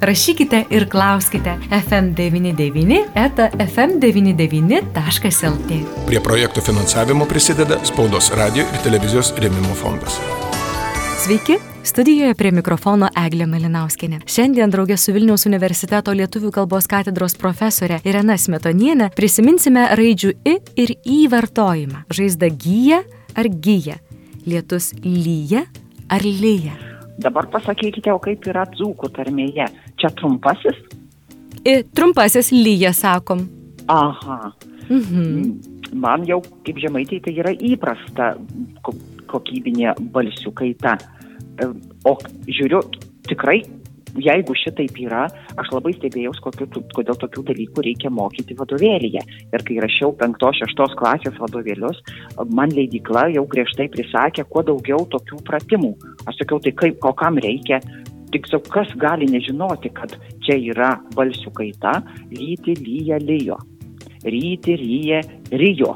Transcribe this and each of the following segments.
Rašykite ir klauskite FM99 eta fm99.lt. Prie projektų finansavimo prisideda Spaudos radio ir televizijos rėmimo fondas. Sveiki, Studijoje prie mikrofono Eglė Melinauskinė. Šiandien draugė su Vilniaus universiteto lietuvių kalbos katedros profesorė Irena Smetonienė prisiminsime raidžių I ir I vartojimą. Žaizda gyja ar gyja? Lietus lyja ar lyja? Dabar pasakykite, o kaip yra dzūkų tarmėje. Čia trumpasis? I, trumpasis lyja, sakom. Aha. Mhm. Man jau kaip žemaitė tai yra įprasta kokybinė balsių kaita. E, o žiūriu, tikrai jeigu šitaip yra, aš labai stebėjausi, kodėl tokių dalykų reikia mokyti vadovėlyje. Ir kai rašiau 5-6 klasės vadovėlius, man leidikla jau griežtai prisakė, kuo daugiau tokių pratimų. Aš sakiau, tai kaip, ko kam reikia, tiksliau, kas gali nežinoti, kad čia yra balsių kaita, lyti, lyja, lyjo. Ryti, ryja, ryjo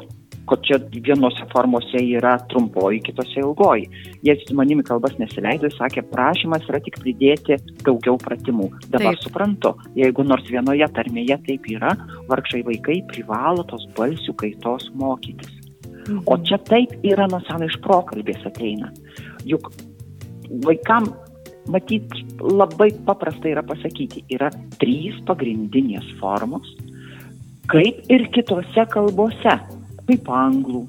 kad čia vienose formose yra trumpoji, kitose ilgoji. Jie su manimi kalbas nesileido, sakė, prašymas yra tik pridėti daugiau pratimų. Dabar taip. suprantu, jeigu nors vienoje tarmėje taip yra, vargšai vaikai privalo tos balsių kaitos mokytis. Mhm. O čia taip yra nuo seno iš prokalbės ateina. Juk vaikam matyt, labai paprasta yra pasakyti, yra trys pagrindinės formos, kaip ir kitose kalbose kaip anglų,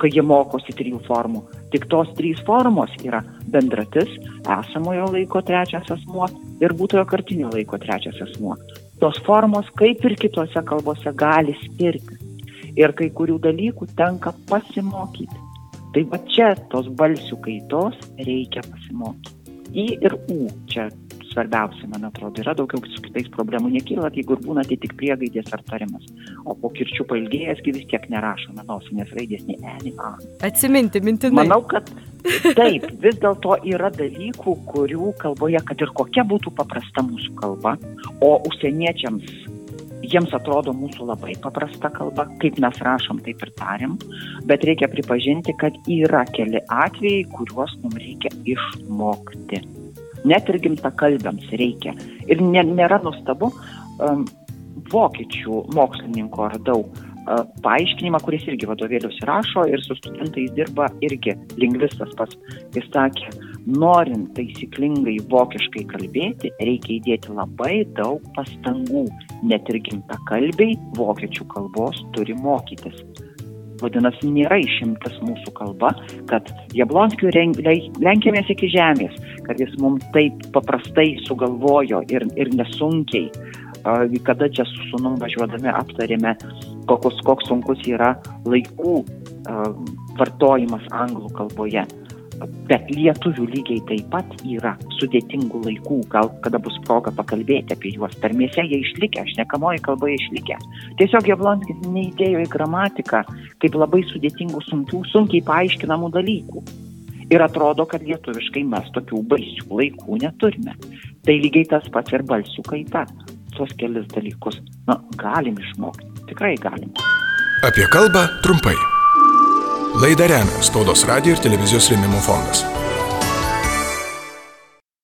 kai jie mokosi trijų formų. Tik tos trys formos yra bendratis, esamojo laiko trečias asmuo ir būtojo kartinio laiko trečias asmuo. Tos formos, kaip ir kitose kalbose, gali skirtis. Ir kai kurių dalykų tenka pasimokyti. Tai va čia tos balsių kaitos reikia pasimokyti. I ir U čia svarbiausia, man atrodo, yra daugiau su kitais problemų nekyla, jeigu ir būna tai tik priegaidės ar tarimas. O po kirčių pailgėjęsgi vis tiek nerašome nosinės raidės nei E, nei A. Atsiminti, mintinai. Manau, kad taip, vis dėlto yra dalykų, kurių kalboje, kad ir kokia būtų paprasta mūsų kalba, o užsieniečiams jiems atrodo mūsų labai paprasta kalba, kaip mes rašom, taip ir tariam, bet reikia pripažinti, kad yra keli atvejai, kuriuos mums reikia išmokti net ir gimtakalbiams reikia. Ir nė, nėra nuostabu, um, vokiečių mokslininko radau uh, paaiškinimą, kuris irgi vadovėlius rašo ir su studentais dirba irgi lingvistas pats. Jis sakė, norint taisyklingai vokiškai kalbėti, reikia įdėti labai daug pastangų. Net ir gimtakalbiai vokiečių kalbos turi mokytis. Vadinasi, nėra išimtas mūsų kalba, kad Jablonskiui lenkėmės iki žemės, kad jis mums taip paprastai sugalvojo ir, ir nesunkiai. Kada čia su sunum važiuodami aptarėme, koks, koks sunkus yra laikų vartojimas anglų kalboje. Bet lietuvių lygiai taip pat yra sudėtingų laikų, gal kada bus proga pakalbėti apie juos. Tarmėse jie išlikę, šnekamoji kalba išlikę. Tiesiog Jablonskis neįdėjo į gramatiką kaip labai sudėtingų, sunkių, sunkiai paaiškinamų dalykų. Ir atrodo, kad lietuviškai mes tokių baisių laikų neturime. Tai lygiai tas pats ir balsių kaita. Tos kelis dalykus, na, galim išmokti. Tikrai galim. Apie kalbą trumpai. Laidą remia Spaudos radio ir televizijos rėmimo fondas.